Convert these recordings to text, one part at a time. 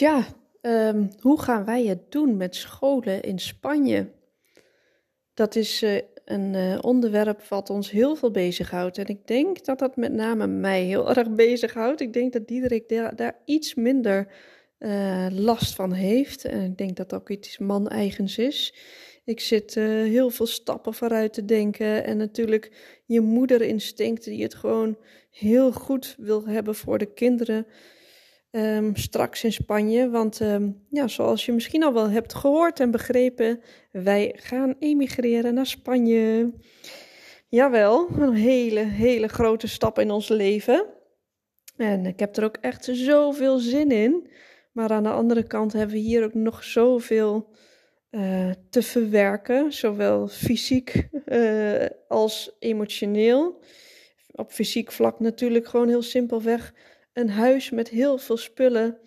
Tja, ehm, hoe gaan wij het doen met scholen in Spanje? Dat is eh, een uh, onderwerp wat ons heel veel bezighoudt. En ik denk dat dat met name mij heel erg bezighoudt. Ik denk dat Diederik daar, iets minder uh, last van heeft. En ik denk dat dat ook iets man-eigens is. Ik zit heel veel stappen vooruit te denken. En natuurlijk je moederinstinct die het gewoon heel goed wil hebben voor de kinderen. Um, straks in Spanje. Want um, ja, zoals je misschien al wel hebt gehoord en begrepen, wij gaan emigreren naar Spanje. Jawel, een hele, hele grote stap in ons leven. En ik heb er ook echt zoveel zin in. Maar aan de andere kant hebben we hier ook nog zoveel uh, te verwerken, zowel fysiek uh, als emotioneel. Op fysiek vlak natuurlijk gewoon heel simpelweg een huis met heel veel spullen.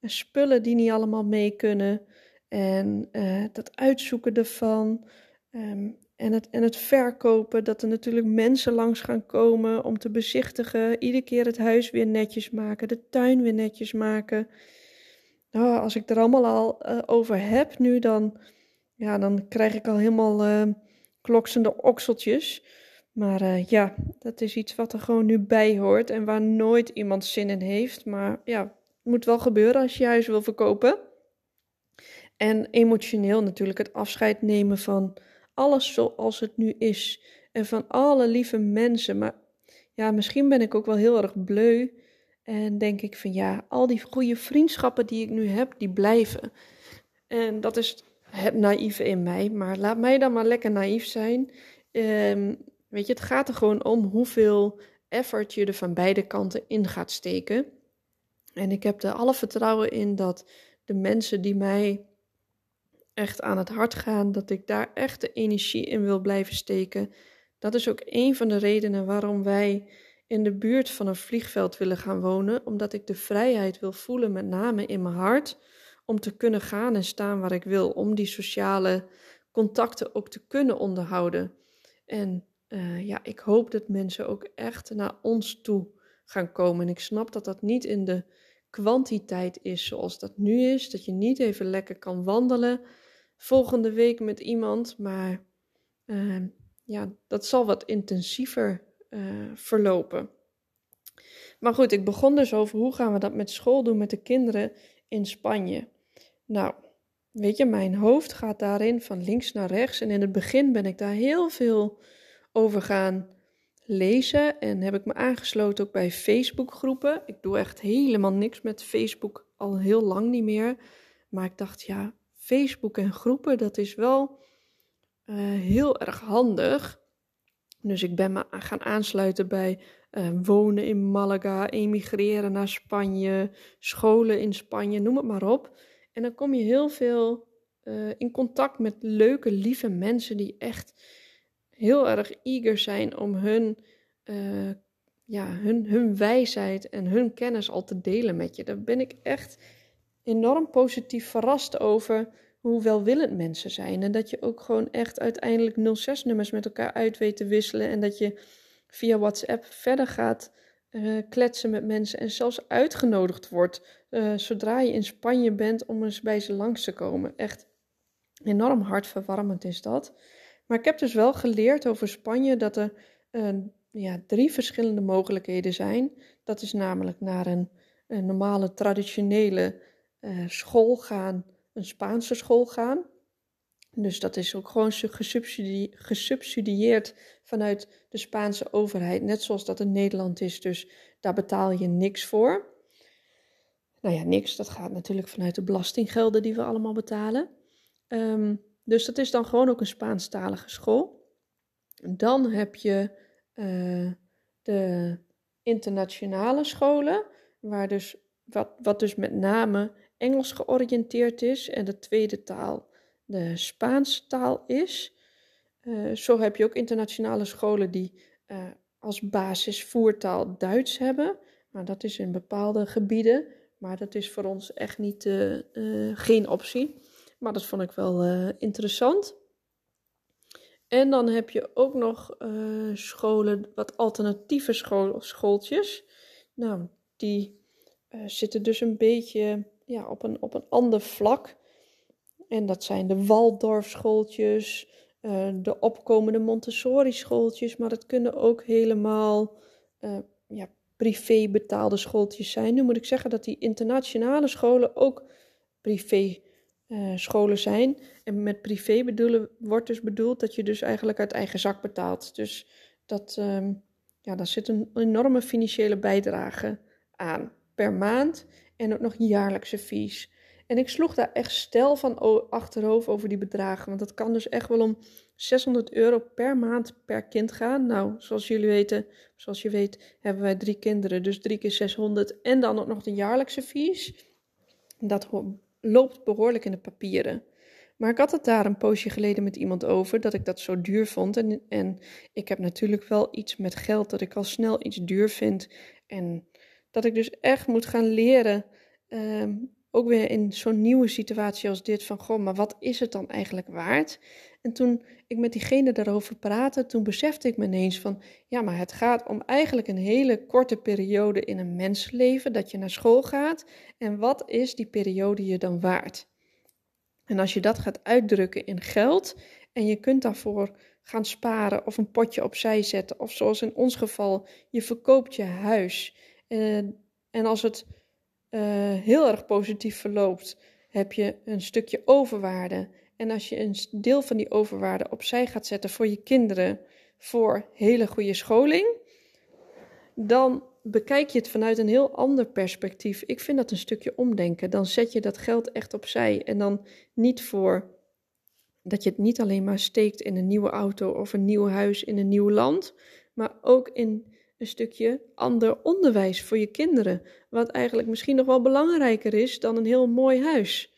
En spullen die niet allemaal mee kunnen. En uh, dat uitzoeken ervan. Um, en, het, en het verkopen. Dat er natuurlijk mensen langs gaan komen om te bezichtigen. Iedere keer het huis weer netjes maken. De tuin weer netjes maken. Nou, als ik er allemaal al uh, over heb nu, dan, ja, dan krijg ik al helemaal uh, kloksende okseltjes. Maar uh, ja, dat is iets wat er gewoon nu bij hoort en waar nooit iemand zin in heeft. Maar ja, het moet wel gebeuren als je je huis wil verkopen. En emotioneel natuurlijk het afscheid nemen van alles zoals het nu is. En van alle lieve mensen. Maar ja, misschien ben ik ook wel heel erg bleu. En denk ik van ja, al die goede vriendschappen die ik nu heb, die blijven. En dat is het naïeve in mij. Maar laat mij dan maar lekker naïef zijn. Um, Weet je, het gaat er gewoon om hoeveel effort je er van beide kanten in gaat steken. En ik heb er alle vertrouwen in dat de mensen die mij echt aan het hart gaan, dat ik daar echt de energie in wil blijven steken. Dat is ook een van de redenen waarom wij in de buurt van een vliegveld willen gaan wonen, omdat ik de vrijheid wil voelen, met name in mijn hart, om te kunnen gaan en staan waar ik wil, om die sociale contacten ook te kunnen onderhouden. En uh, ja, ik hoop dat mensen ook echt naar ons toe gaan komen. En ik snap dat dat niet in de kwantiteit is zoals dat nu is. Dat je niet even lekker kan wandelen volgende week met iemand. Maar uh, ja, dat zal wat intensiever uh, verlopen. Maar goed, ik begon dus over hoe gaan we dat met school doen met de kinderen in Spanje. Nou, weet je, mijn hoofd gaat daarin van links naar rechts. En in het begin ben ik daar heel veel over gaan lezen. En heb ik me aangesloten ook bij Facebookgroepen. Ik doe echt helemaal niks met Facebook al heel lang niet meer. Maar ik dacht, ja, Facebook en groepen, dat is wel uh, heel erg handig. Dus ik ben me gaan aansluiten bij uh, wonen in Malaga, emigreren naar Spanje, scholen in Spanje, noem het maar op. En dan kom je heel veel uh, in contact met leuke, lieve mensen die echt heel erg eager zijn om hun, uh, ja, hun, hun wijsheid en hun kennis al te delen met je. Daar ben ik echt enorm positief verrast over hoe welwillend mensen zijn. En dat je ook gewoon echt uiteindelijk 06-nummers met elkaar uit weet te wisselen. En dat je via WhatsApp verder gaat uh, kletsen met mensen. En zelfs uitgenodigd wordt uh, zodra je in Spanje bent om eens bij ze langs te komen. Echt enorm hartverwarmend is dat. Maar ik heb dus wel geleerd over Spanje dat er uh, ja, drie verschillende mogelijkheden zijn. Dat is namelijk naar een, normale traditionele uh, school gaan, een Spaanse school gaan. Dus dat is ook gewoon gesubsidie gesubsidieerd vanuit de Spaanse overheid, net zoals dat in Nederland is. Dus daar betaal je niks voor. Nou ja, niks, dat gaat natuurlijk vanuit de belastinggelden die we allemaal betalen. Um, dus dat is dan gewoon ook een Spaanstalige school. Dan heb je uh, de internationale scholen, waar dus wat, wat dus met name Engels georiënteerd is en de tweede taal de Spaanse taal is. Uh, zo heb je ook internationale scholen die uh, als basisvoertaal Duits hebben. Maar dat is in bepaalde gebieden. Maar dat is voor ons echt niet, geen optie. Maar dat vond ik wel interessant. En dan heb je ook nog scholen, wat alternatieve school, schooltjes. Nou, die zitten dus een beetje ja, op, een, op een ander vlak. En dat zijn de Waldorfschooltjes, uh, de opkomende Montessori-schooltjes, maar het kunnen ook helemaal ja, privé betaalde schooltjes zijn. Nu moet ik zeggen dat die internationale scholen ook privé uh, scholen zijn. En met privé bedoelen, wordt dus bedoeld dat je dus eigenlijk uit eigen zak betaalt. Dus dat, um, ja, daar zit een enorme financiële bijdrage aan per maand en ook nog jaarlijkse fees. En ik sloeg daar echt stel van achterhoofd over die bedragen. Want dat kan dus echt wel om 600 euro per maand per kind gaan. Nou, zoals jullie weten, zoals je weet, hebben wij drie kinderen. Dus drie keer 600 en dan ook nog de jaarlijkse fees. Dat loopt behoorlijk in de papieren. Maar ik had het daar een poosje geleden met iemand over dat ik dat zo duur vond. En, en ik heb natuurlijk wel iets met geld dat ik al snel iets duur vind. En dat ik dus echt moet gaan leren um, ook weer in zo'n nieuwe situatie als dit van, goh, maar wat is het dan eigenlijk waard? En toen ik met diegene daarover praatte, toen besefte ik me ineens van, ja, maar het gaat om eigenlijk een hele korte periode in een mensenleven dat je naar school gaat. En wat is die periode je dan waard? En als je dat gaat uitdrukken in geld en je kunt daarvoor gaan sparen of een potje opzij zetten, of zoals in ons geval, je verkoopt je huis. Uh, en als het uh, heel erg positief verloopt, heb je een stukje overwaarde. En als je een deel van die overwaarde opzij gaat zetten voor je kinderen, voor hele goede scholing, dan bekijk je het vanuit een heel ander perspectief. Ik vind dat een stukje omdenken. Dan zet je dat geld echt opzij en dan niet voor dat je het niet alleen maar steekt in een nieuwe auto of een nieuw huis in een nieuw land, maar ook in een stukje ander onderwijs voor je kinderen. Wat eigenlijk misschien nog wel belangrijker is dan een heel mooi huis.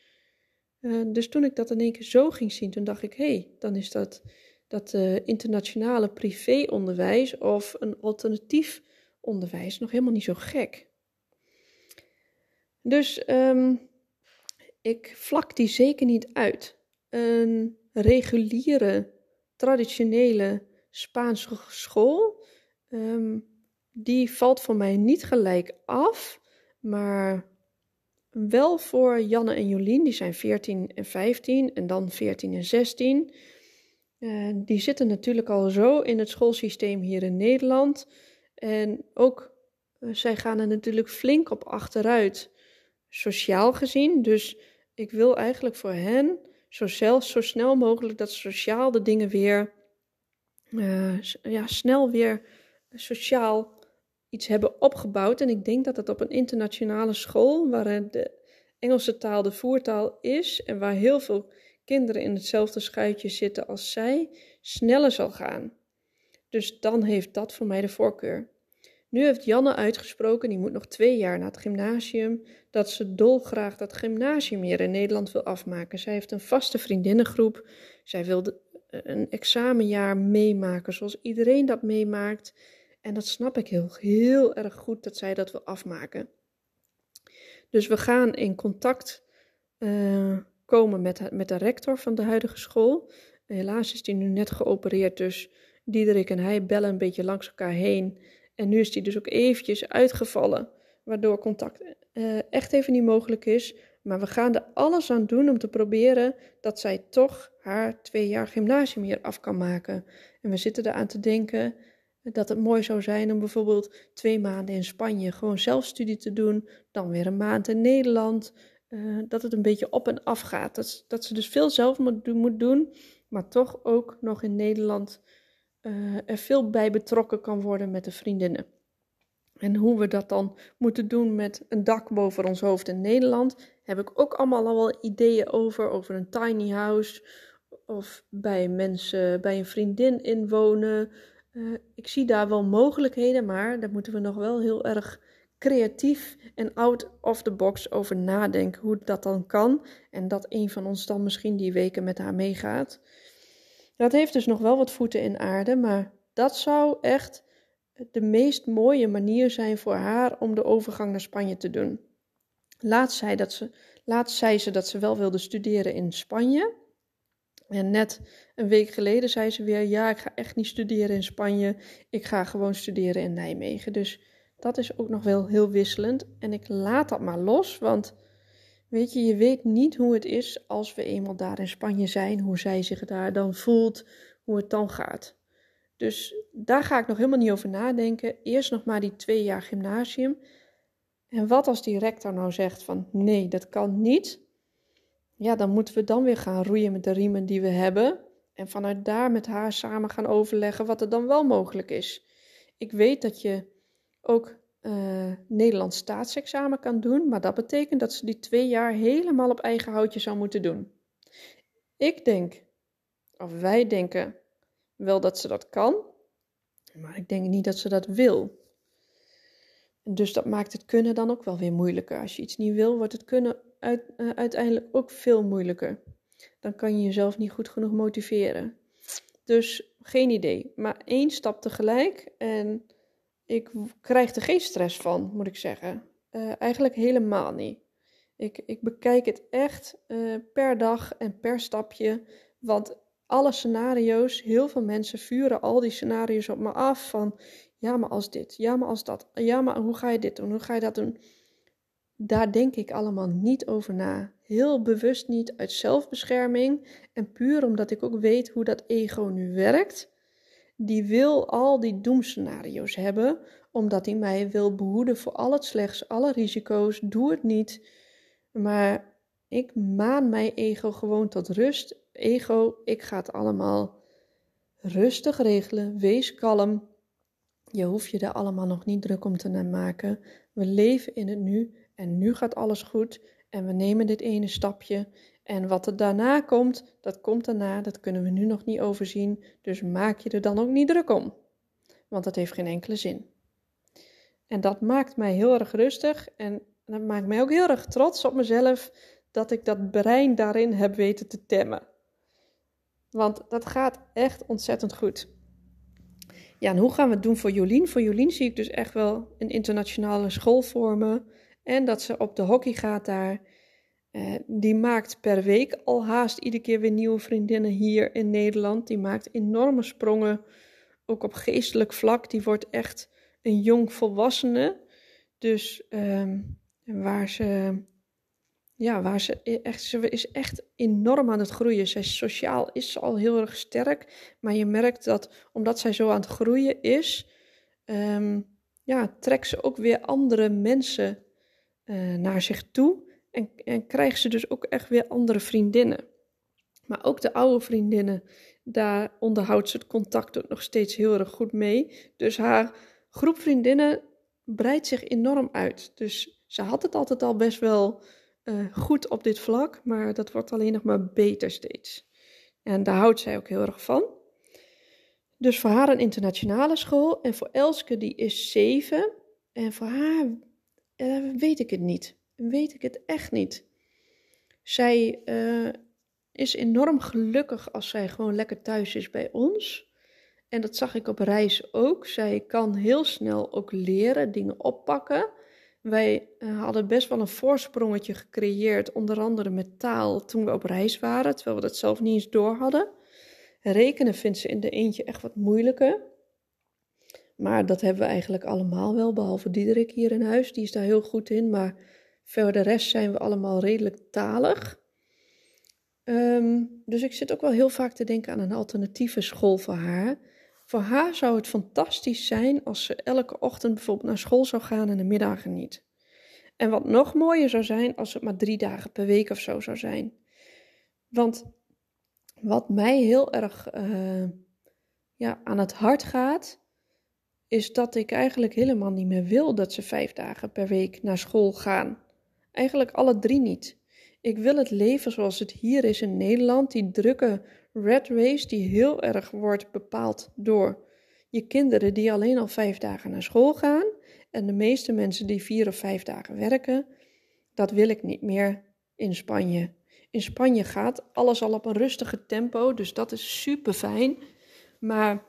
Uh, dus toen ik dat in één keer zo ging zien, toen dacht ik: hé, hey, dan is dat, dat uh, internationale privéonderwijs of een alternatief onderwijs nog helemaal niet zo gek. Dus um, ik vlak die zeker niet uit. Een reguliere, traditionele Spaanse school Um, die valt voor mij niet gelijk af, maar wel voor Janne en Jolien. Die zijn 14 en 15 en dan 14 en 16. Uh, die zitten natuurlijk al zo in het schoolsysteem hier in Nederland. En ook uh, zij gaan er natuurlijk flink op achteruit, sociaal gezien. Dus ik wil eigenlijk voor hen zo, zo snel mogelijk dat sociaal de dingen weer uh, ja, snel weer sociaal iets hebben opgebouwd. En ik denk dat het op een internationale school, waar de Engelse taal de voertaal is en waar heel veel kinderen in hetzelfde schuitje zitten als zij, sneller zal gaan. Dus dan heeft dat voor mij de voorkeur. Nu heeft Janne uitgesproken, die moet nog twee jaar naar het gymnasium, dat ze dolgraag dat gymnasium hier in Nederland wil afmaken. Zij heeft een vaste vriendinnengroep. Zij wil een examenjaar meemaken zoals iedereen dat meemaakt. En dat snap ik heel, heel erg goed dat zij dat wil afmaken. Dus we gaan in contact uh, komen met, met de rector van de huidige school. Helaas is die nu net geopereerd, dus Diederik en hij bellen een beetje langs elkaar heen. En nu is die dus ook eventjes uitgevallen, waardoor contact uh, echt even niet mogelijk is. Maar we gaan er alles aan doen om te proberen dat zij toch haar twee jaar gymnasium hier af kan maken. En we zitten eraan te denken dat het mooi zou zijn om bijvoorbeeld twee maanden in Spanje gewoon zelfstudie te doen, dan weer een maand in Nederland. Uh, dat het een beetje op en af gaat. Dat, dat ze dus veel zelf moet, doen, maar toch ook nog in Nederland uh, er veel bij betrokken kan worden met de vriendinnen. En hoe we dat dan moeten doen met een dak boven ons hoofd in Nederland, heb ik ook allemaal al wel ideeën over. Over een tiny house of bij mensen, bij een vriendin inwonen. Uh, ik zie daar wel mogelijkheden, maar daar moeten we nog wel heel erg creatief en out of the box over nadenken hoe dat dan kan. En dat een van ons dan misschien die weken met haar meegaat. Dat heeft dus nog wel wat voeten in aarde, maar dat zou echt de meest mooie manier zijn voor haar om de overgang naar Spanje te doen. Laatst dat ze, laatst zei ze dat ze wel wilde studeren in Spanje. En net een week geleden zei ze weer: Ja, ik ga echt niet studeren in Spanje. Ik ga gewoon studeren in Nijmegen. Dus dat is ook nog wel heel wisselend. En ik laat dat maar los, want weet je, je weet niet hoe het is als we eenmaal daar in Spanje zijn, hoe zij zich daar dan voelt, hoe het dan gaat. Dus daar ga ik nog helemaal niet over nadenken. Eerst nog maar die twee jaar gymnasium. En wat als die rector nou zegt van nee, dat kan niet. Ja, dan moeten we dan weer gaan roeien met de riemen die we hebben. En vanuit daar met haar samen gaan overleggen wat er dan wel mogelijk is. Ik weet dat je ook uh, Nederlands staatsexamen kan doen, maar dat betekent dat ze die twee jaar helemaal op eigen houtje zou moeten doen. Ik denk, of wij denken wel dat ze dat kan, maar ik denk niet dat ze dat wil. Dus dat maakt het kunnen dan ook wel weer moeilijker. Als je iets niet wil, wordt het kunnen uh, uiteindelijk ook veel moeilijker. Dan kan je jezelf niet goed genoeg motiveren. Dus geen idee. Maar één stap tegelijk. En ik krijg er geen stress van, moet ik zeggen. Uh, eigenlijk helemaal niet. Ik, ik bekijk het echt uh, per dag en per stapje. Want alle scenario's, heel veel mensen vuren al die scenario's op me af. Van ja, maar als dit, ja, maar als dat, ja, maar hoe ga je dit doen, hoe ga je dat doen? Daar denk ik allemaal niet over na. Heel bewust niet uit zelfbescherming en puur omdat ik ook weet hoe dat ego nu werkt. Die wil al die doemscenario's hebben, omdat hij mij wil behoeden voor al het slechts, alle risico's. Doe het niet. Maar ik maan mijn ego gewoon tot rust. Ego, ik ga het allemaal rustig regelen. Wees kalm. Je hoeft je daar allemaal nog niet druk om te maken. We leven in het nu en nu gaat alles goed en we nemen dit ene stapje. En wat er daarna komt, dat komt daarna, dat kunnen we nu nog niet overzien. Dus maak je er dan ook niet druk om. Want dat heeft geen enkele zin. En dat maakt mij heel erg rustig en dat maakt mij ook heel erg trots op mezelf dat ik dat brein daarin heb weten te temmen. Want dat gaat echt ontzettend goed. Ja, en hoe gaan we het doen voor Jolien? Voor Jolien zie ik dus echt wel een internationale school vormen. En dat ze op de hockey gaat daar. Uh, die maakt per week al haast iedere keer weer nieuwe vriendinnen hier in Nederland. Die maakt enorme sprongen, ook op geestelijk vlak. Die wordt echt een jong volwassene. Dus uh, waar ze ja, waar ze e-, echt, ze is echt enorm aan het groeien. Zij sociaal is ze al heel erg sterk, maar je merkt dat omdat zij zo aan het groeien is, um, ja, trekt ze ook weer andere mensen uh, naar zich toe en, en krijgt ze dus ook echt weer andere vriendinnen. Maar ook de oude vriendinnen, daar onderhoudt ze het contact ook nog steeds heel erg goed mee. Dus haar groep vriendinnen breidt zich enorm uit. Dus ze had het altijd al best wel uh, goed op dit vlak, maar dat wordt alleen nog maar beter steeds. En daar houdt zij ook heel erg van. Dus voor haar een internationale school en voor Elske die is zeven. En voor haar weet ik het niet. Weet ik het echt niet. Zij uh, is enorm gelukkig als zij gewoon lekker thuis is bij ons. En dat zag ik op reis ook. Zij kan heel snel ook leren, dingen oppakken. Wij uh, hadden best wel een voorsprongetje gecreëerd, onder andere met taal, toen we op reis waren, terwijl we dat zelf niet eens door hadden. Rekenen vindt ze in de eentje echt wat moeilijker. Maar dat hebben we eigenlijk allemaal wel, behalve Diederik hier in huis. Die is daar heel goed in, maar voor de rest zijn we allemaal redelijk talig. Um, dus ik zit ook wel heel vaak te denken aan een alternatieve school voor haar. Voor haar zou het fantastisch zijn als ze elke ochtend bijvoorbeeld naar school zou gaan en de middagen niet. En wat nog mooier zou zijn als het maar drie dagen per week of zo zou zijn. Want wat mij heel erg uh, ja, aan het hart gaat, is dat ik eigenlijk helemaal niet meer wil dat ze vijf dagen per week naar school gaan. Eigenlijk alle drie niet. Ik wil het leven zoals het hier is in Nederland, die drukke red race die heel erg wordt bepaald door je kinderen die alleen al vijf dagen naar school gaan En de meeste mensen die vier of vijf dagen werken, dat wil ik niet meer in Spanje. In Spanje gaat alles al op een rustige tempo, dus dat is super fijn. Maar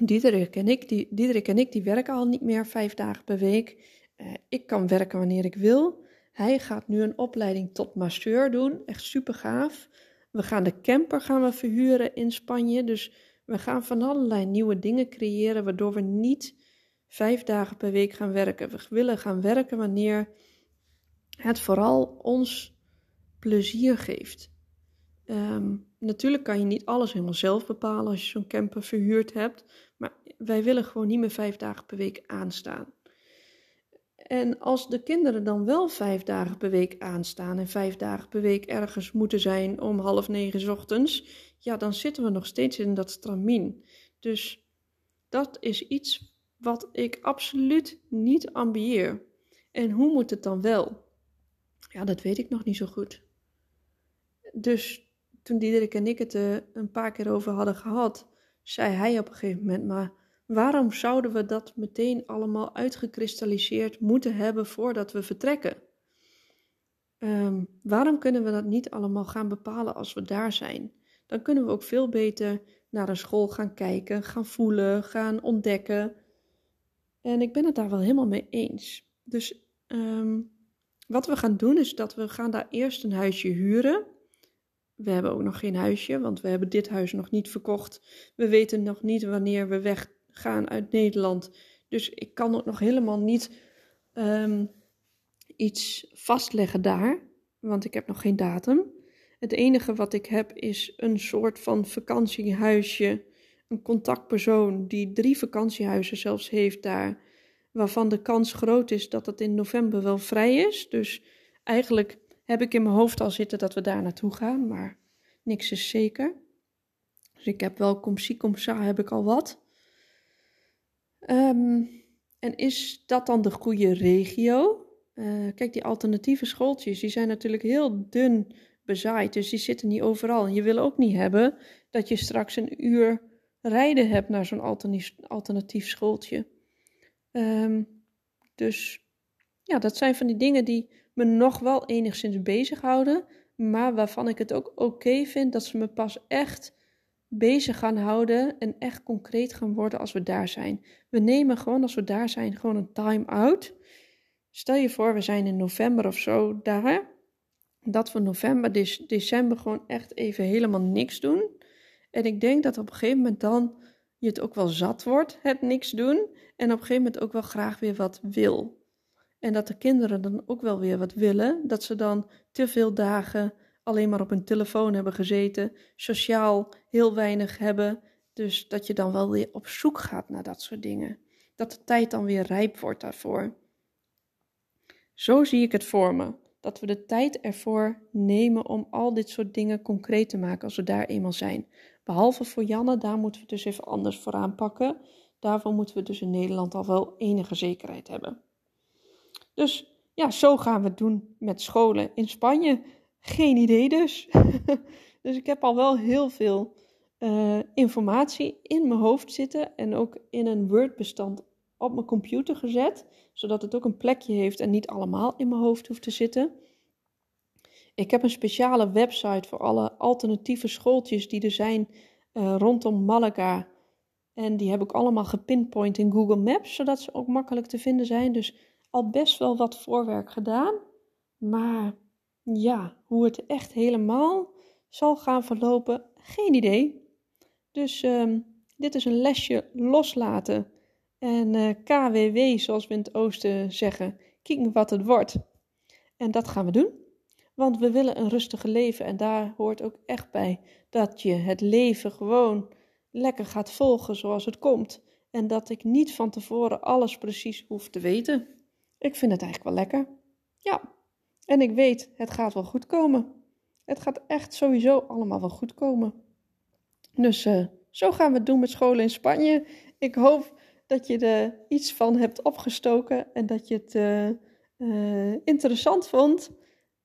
Diederik en ik, die, Diederik en ik, die werken al niet meer vijf dagen per week. Uh, ik kan werken wanneer ik wil. Hij gaat nu een opleiding tot masseur doen, echt super gaaf. We gaan de camper gaan we verhuren in Spanje, dus we gaan van allerlei nieuwe dingen creëren, waardoor we niet vijf dagen per week gaan werken. We willen gaan werken wanneer het vooral ons plezier geeft. Ehm, natuurlijk kan je niet alles helemaal zelf bepalen als je zo'n camper verhuurd hebt, wij willen gewoon niet meer vijf dagen per week aanstaan. En als de kinderen dan wel vijf dagen per week aanstaan en vijf dagen per week ergens moeten zijn om half negen ochtends, ja, dan zitten we nog steeds in dat stramien. Dus dat is iets wat ik absoluut niet ambieer. En hoe moet het dan wel? Ja, dat weet ik nog niet zo goed. Dus toen Diederik en ik het eh, een paar keer over hadden gehad, zei hij op een gegeven moment: Maar waarom zouden we dat meteen allemaal uitgekristalliseerd moeten hebben voordat we vertrekken? Um, waarom kunnen we dat niet allemaal gaan bepalen als we daar zijn? Dan kunnen we ook veel beter naar een school gaan kijken, gaan voelen, gaan ontdekken. En ik ben het daar wel helemaal mee eens. Dus um, wat we gaan doen is dat we gaan daar eerst een huisje huren. We hebben ook nog geen huisje, want we hebben dit huis nog niet verkocht. We weten nog niet wanneer we weggaan uit Nederland. Dus ik kan ook nog helemaal niet um, iets vastleggen daar, want ik heb nog geen datum. Het enige wat ik heb is een soort van vakantiehuisje, een contactpersoon die drie vakantiehuizen zelfs heeft daar waarvan de kans groot is dat het in november wel vrij is. Dus eigenlijk heb ik in mijn hoofd al zitten dat we daar naartoe gaan, maar niks is zeker. Dus ik heb wel comsie comsa, heb ik al wat. Um, en is dat dan de goede regio? Uh, kijk, die alternatieve schooltjes, die zijn natuurlijk heel dun bezaaid, dus die zitten niet overal. En je wil ook niet hebben dat je straks een uur rijden hebt naar zo'n alternatief, schooltje. Um, dus ja, dat zijn van die dingen die me nog wel enigszins bezighouden, maar waarvan ik het ook oké vind dat ze me pas echt bezig gaan houden en echt concreet gaan worden als we daar zijn. We nemen gewoon als we daar zijn gewoon een time-out. Stel je voor, we zijn in november of zo daar. Dat we november, december gewoon echt even helemaal niks doen. En ik denk dat op een gegeven moment dan je het ook wel zat wordt, het niks doen. En op een gegeven moment ook wel graag weer wat wil. En dat de kinderen dan ook wel weer wat willen. Dat ze dan te veel dagen alleen maar op hun telefoon hebben gezeten. Sociaal heel weinig hebben. Dus dat je dan wel weer op zoek gaat naar dat soort dingen. Dat de tijd dan weer rijp wordt daarvoor. Zo zie ik het voor me. Dat we de tijd ervoor nemen om al dit soort dingen concreet te maken als we daar eenmaal zijn. Behalve voor Janne, daar moeten we dus even anders voor aanpakken. Daarvoor moeten we dus in Nederland al wel enige zekerheid hebben. Dus ja, zo gaan we het doen met scholen in Spanje. Geen idee dus. dus ik heb al wel heel veel uh, informatie in mijn hoofd zitten en ook in een Word-bestand op mijn computer gezet, zodat het ook een plekje heeft en niet allemaal in mijn hoofd hoeft te zitten. Ik heb een speciale website voor alle alternatieve schooltjes die er zijn uh, rondom Malaga. En die heb ik allemaal gepinpoint in Google Maps, zodat ze ook makkelijk te vinden zijn. Dus al best wel wat voorwerk gedaan. Maar ja, hoe het echt helemaal zal gaan verlopen, geen idee. Dus um, dit is een lesje loslaten. En eh, KWW, zoals we in het oosten zeggen, kijken wat het wordt. En dat gaan we doen. Want we willen een rustige leven en daar hoort ook echt bij dat je het leven gewoon lekker gaat volgen zoals het komt. En dat ik niet van tevoren alles precies hoef te weten. Ik vind het eigenlijk wel lekker. Ja, en ik weet, het gaat wel goed komen. Het gaat echt sowieso allemaal wel goed komen. Dus uh, zo gaan we het doen met scholen in Spanje. Ik hoop dat je er iets van hebt opgestoken en dat je het uh, uh, interessant vond.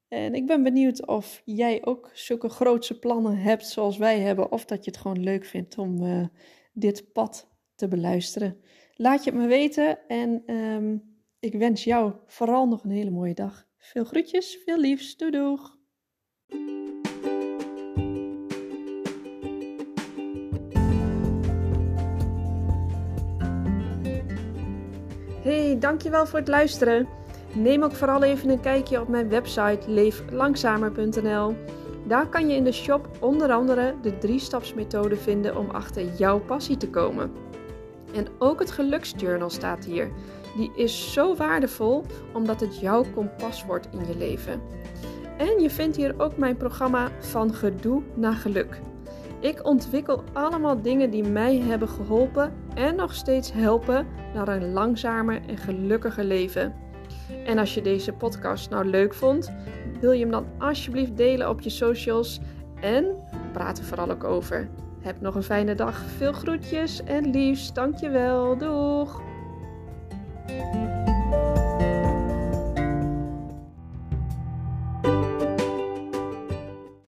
En ik ben benieuwd of jij ook zulke grootse plannen hebt zoals wij hebben, of dat je het gewoon leuk vindt om dit pad te beluisteren. Laat je het me weten en um, ik wens jou vooral nog een hele mooie dag. Veel groetjes, veel liefs, doei doeg! Hey, dankjewel voor het luisteren. Neem ook vooral even een kijkje op mijn website leeflangzamer.nl. Daar kan je in de shop onder andere de drie-stapsmethode vinden om achter jouw passie te komen. En ook het geluksjournal staat hier. Die is zo waardevol omdat het jouw kompas wordt in je leven. En je vindt hier ook mijn programma Van Gedoe naar Geluk. Ik ontwikkel allemaal dingen die mij hebben geholpen en nog steeds helpen naar een langzamer en gelukkiger leven. En als je deze podcast nou leuk vond, wil je hem dan alsjeblieft delen op je socials en praat er vooral ook over. Heb nog een fijne dag. Veel groetjes en liefst. Dankjewel. Doeg! Bye.